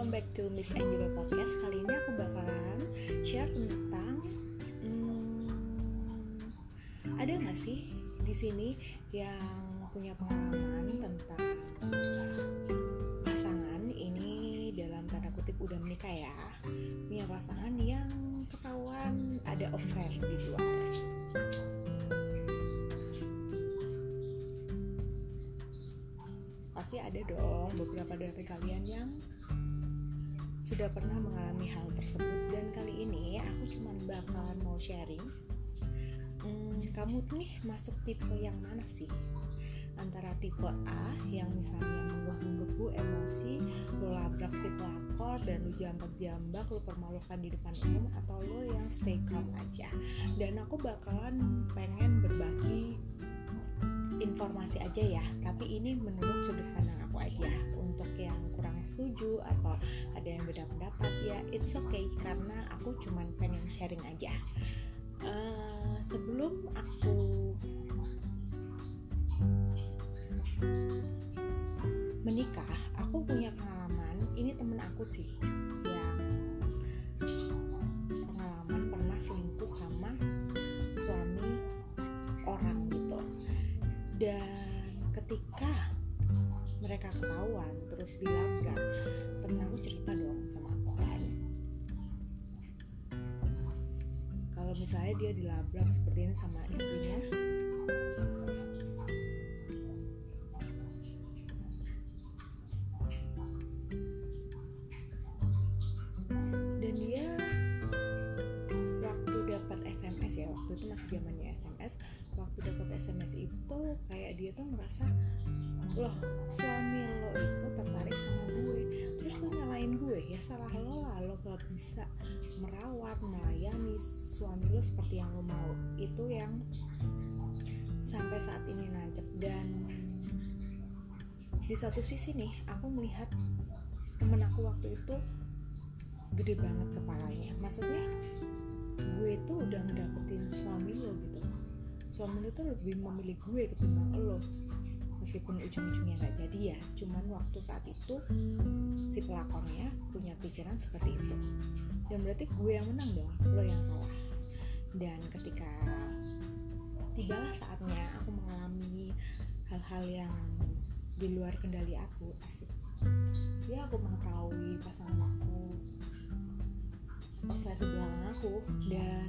welcome back to Miss Angela Podcast. Kali ini aku bakalan share tentang hmm, ada nggak sih di sini yang punya pengalaman tentang pasangan ini dalam tanda kutip udah menikah ya, punya pasangan yang ketahuan ada affair di luar. Pasti ada dong beberapa dari kalian yang sudah pernah mengalami hal tersebut. Dan kali ini aku cuma bakalan mau sharing. Hmm, kamu nih masuk tipe yang mana sih? Antara tipe A yang misalnya menggebu-gebu emosi lo labrak si pelakor dan lu jambak-jambak lu permalukan di depan umum atau lo yang stay calm aja. Dan aku bakalan pengen berbagi informasi aja ya. Tapi ini menurut sudut pandang aja untuk yang kurang setuju atau ada yang beda pendapat ya it's okay karena aku cuman pengen sharing aja. Uh, sebelum aku menikah aku punya pengalaman ini temen aku sih yang pengalaman pernah selingkuh sama suami orang gitu. Dan ketahuan terus dilabrak temen aku cerita dong sama aku kan kalau misalnya dia dilabrak seperti ini sama istrinya kayak dia tuh merasa loh suami lo itu tertarik sama gue terus lo nyalain gue ya salah lo lah lo gak bisa merawat melayani suami lo seperti yang lo mau. Itu yang sampai saat ini nancep. Dan di satu sisi nih aku melihat temen aku waktu itu gede banget kepalanya. Maksudnya gue itu udah ngedapetin suami lo gitu suami lo tuh lebih memilih gue ketimbang lo. Meskipun ujung-ujungnya nggak jadi ya cuman waktu saat itu si pelakornya punya pikiran seperti itu. Dan berarti gue yang menang dong lo yang kalah. Dan ketika tibalah saatnya aku mengalami hal-hal yang di luar kendali aku asik. Ya aku mengetahui pasangan aku versi belakang aku dan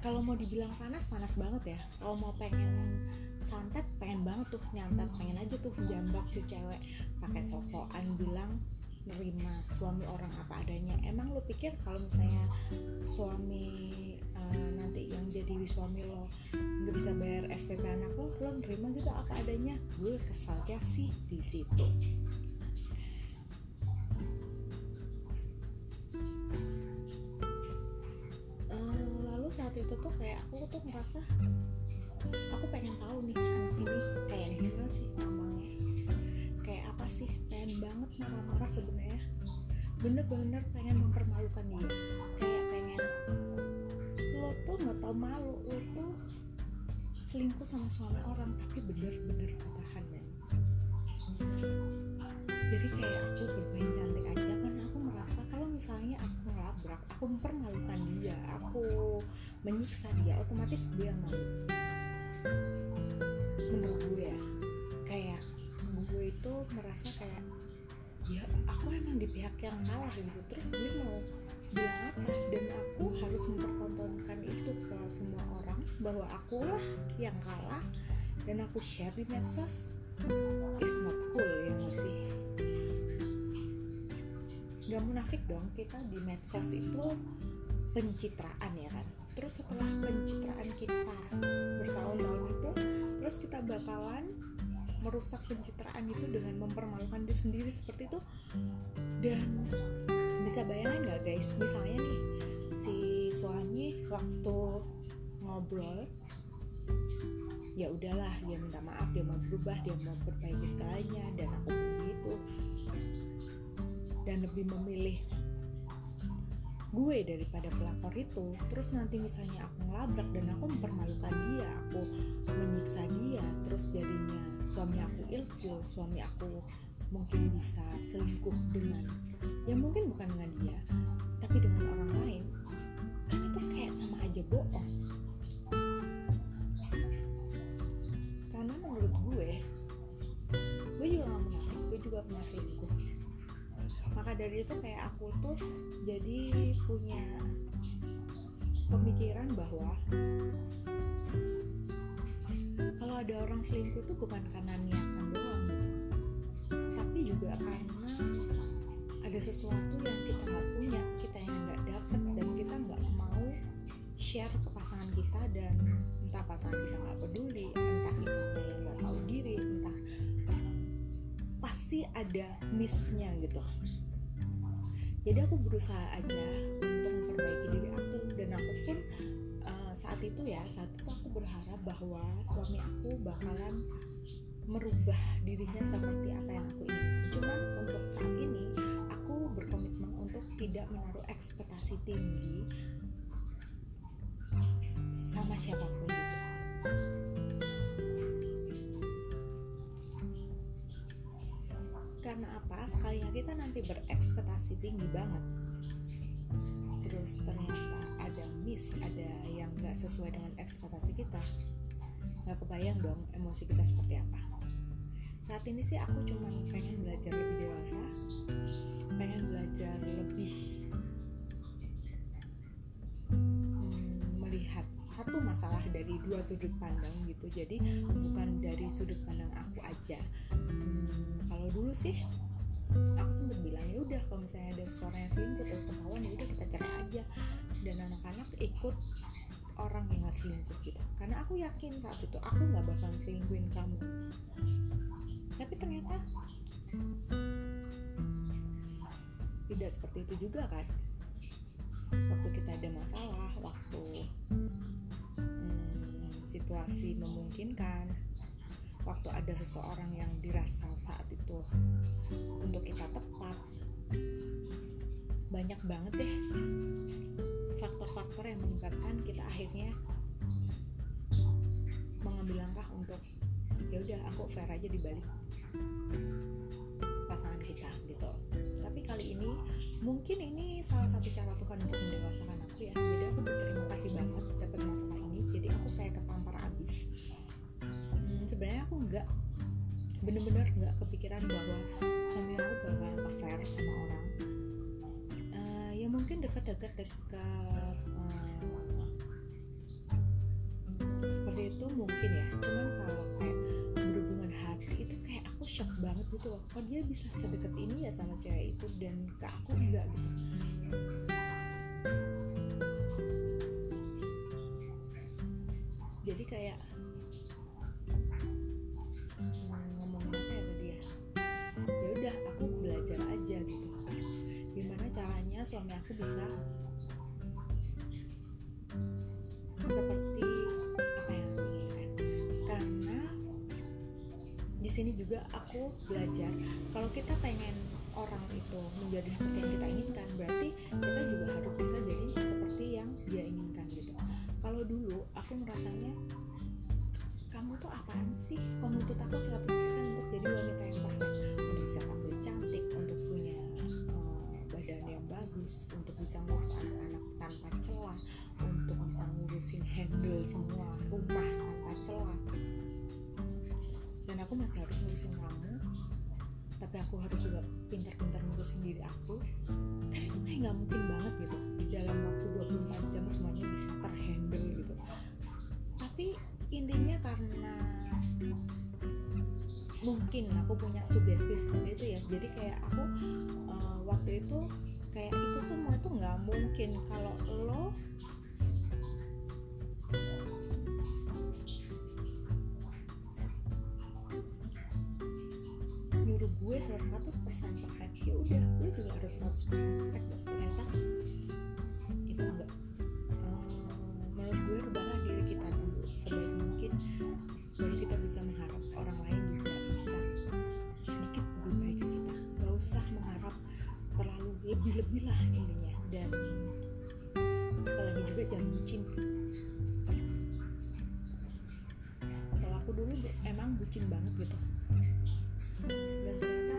kalau mau dibilang panas panas banget ya. Kalau mau pengen santet pengen banget tuh nyantet. Pengen aja tuh jambak tuh cewek pakai sosokan bilang nerima suami orang apa adanya. Emang lo pikir kalau misalnya suami uh, nanti yang jadi suami lo nggak bisa bayar SPP anak lo lo nerima gitu apa adanya? Gue kesalnya sih di situ itu tuh kayak aku tuh ngerasa aku pengen tahu nih anak ini kayak gimana sih ngomongnya? Kayak apa sih? Pengen banget marah-marah sebenarnya. Bener-bener pengen mempermalukan dia. Kayak pengen lo tuh nggak tau malu lo tuh selingkuh sama suami orang tapi bener-bener ketahan men. Jadi kayak aku bermain cantik aja kan aku merasa kalau misalnya aku ngelabrak aku mempermalukan dia aku menyiksa dia otomatis gue yang malu menurut gue ya kayak gue itu merasa kayak ya aku emang di pihak yang kalah gitu. Terus gue mau bilang apa? Dan aku harus mempertontonkan itu ke semua orang bahwa aku lah yang kalah dan aku share di medsos. Is not cool ya masih gak munafik dong kita di medsos itu pencitraan ya kan terus setelah pencitraan kita bertahun-tahun itu terus kita bakalan merusak pencitraan itu dengan mempermalukan diri sendiri seperti itu. Dan bisa bayangin nggak guys? Misalnya nih si suami waktu ngobrol ya udahlah dia minta maaf dia mau berubah dia mau perbaiki segalanya dan aku begitu. Dan lebih memilih gue daripada pelakor itu. Terus nanti misalnya aku ngelabrak dan aku mempermalukan dia aku menyiksa dia terus jadinya suami aku ilfil suami aku mungkin bisa selingkuh dengan ya mungkin bukan dengan dia tapi dengan orang lain. Kan itu kayak sama aja bohong. Karena menurut gue gue juga gak munafik gue juga pernah selingkuh dari itu kayak aku tuh jadi punya pemikiran bahwa kalau ada orang selingkuh itu bukan karena niatan doang tapi juga karena ada sesuatu yang kita nggak punya kita yang nggak dapet dan kita nggak mau share ke pasangan kita dan entah pasangan kita nggak peduli entah kita nggak tahu diri entah pasti ada missnya gitu jadi aku berusaha aja untuk memperbaiki diri aku. Dan aku pun uh, saat itu ya saat itu aku berharap bahwa suami aku bakalan merubah dirinya seperti apa yang aku inginkan. Cuman untuk saat ini aku berkomitmen untuk tidak menaruh ekspektasi tinggi sama siapa pun gitu karena apa sekalinya kita nanti berekspektasi tinggi banget. Terus ternyata ada miss ada yang nggak sesuai dengan ekspektasi kita nggak kebayang dong emosi kita seperti apa. Saat ini sih aku cuma pengen belajar lebih dewasa pengen belajar lebih hmm, melihat satu masalah dari dua sudut pandang gitu. Jadi bukan dari sudut pandang aku aja. Hmm, kalau dulu sih aku sempat bilang ya udah kalau misalnya ada seseorang yang selingkuh terus ketahuan ya udah kita cerai aja. Dan anak-anak ikut orang yang nggak selingkuh gitu. Karena aku yakin saat itu aku nggak bakalan selingkuhin kamu. Tapi ternyata tidak seperti itu juga kan? Waktu kita ada masalah waktu hmm, situasi memungkinkan waktu ada seseorang yang dirasa saat itu untuk kita tepat banyak banget deh faktor-faktor yang menyebabkan kita akhirnya mengambil langkah untuk ya udah aku fair aja di balik pasangan kita gitu. Tapi kali ini mungkin ini salah satu cara Tuhan untuk mendewasakan aku ya. Jadi aku berterima kasih banget dapat masalah ini. Jadi aku kayak ketampar abis sebenarnya aku nggak bener-bener nggak kepikiran bahwa suami aku bakal affair sama orang. Uh, ya mungkin dekat-dekat dekat uh, seperti itu mungkin ya. Cuman kalau kayak berhubungan hati itu kayak aku shock banget gitu loh. Kok dia bisa sedekat ini ya sama cewek itu dan ke aku enggak gitu. Jadi kayak suami aku bisa. Seperti apa yang aku inginkan karena di sini juga aku belajar kalau kita pengen orang itu menjadi seperti yang kita inginkan berarti kita juga harus bisa jadi seperti yang dia inginkan gitu. Kalau dulu aku merasanya kamu tuh apaan sih? Kamu tuh aku 100% untuk jadi wanita yang perfect untuk bisa tampil cantik untuk bisa ngurus anak-anak tanpa celah untuk bisa ngurusin handle semua rumah tanpa celah. Dan aku masih harus ngurusin kamu tapi aku harus juga pintar-pintar ngurusin diri aku. Kan itu kayak nggak mungkin banget gitu di dalam waktu 24 jam semuanya bisa terhandle gitu. Tapi intinya karena mungkin aku punya sugesti seperti itu ya jadi kayak aku uh, waktu itu kayak itu semua itu nggak mungkin. Kalau lo nyuruh gue 100% perfect ya udah gue juga harus 100% perfect ternyata bucin banget gitu. Dan ternyata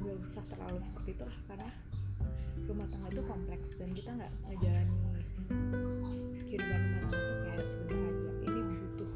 gak usah terlalu seperti itu lah karena rumah tangga itu kompleks dan kita nggak ngejalani kehidupan rumah tangga itu kayak sebentar aja. Ini butuh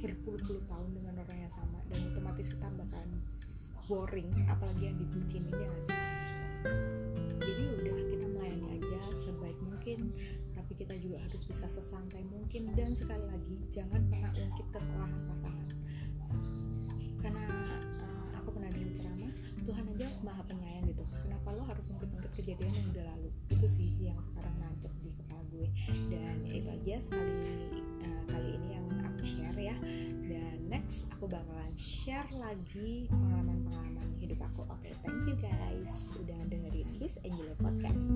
berpuluh-puluh tahun dengan orang yang sama dan otomatis kita bakalan boring apalagi yang dibucinin ya aja jadi udah kita melayani aja sebaik mungkin tapi kita juga harus bisa sesantai mungkin. Dan sekali lagi jangan pernah ungkit kesalahan pasangan. Karena uh, aku pernah dengar ceramah Tuhan aja maha penyayang gitu. Kenapa lo harus ungkit-ungkit kejadian yang udah lalu? Itu sih yang sekarang nancep di kepala gue. Dan itu aja sekali uh, kali ini yang aku share ya. Dan next aku bakalan share lagi pengalaman-pengalaman hidup aku. Oke okay, thank you guys udah dengerin this Angelo Podcast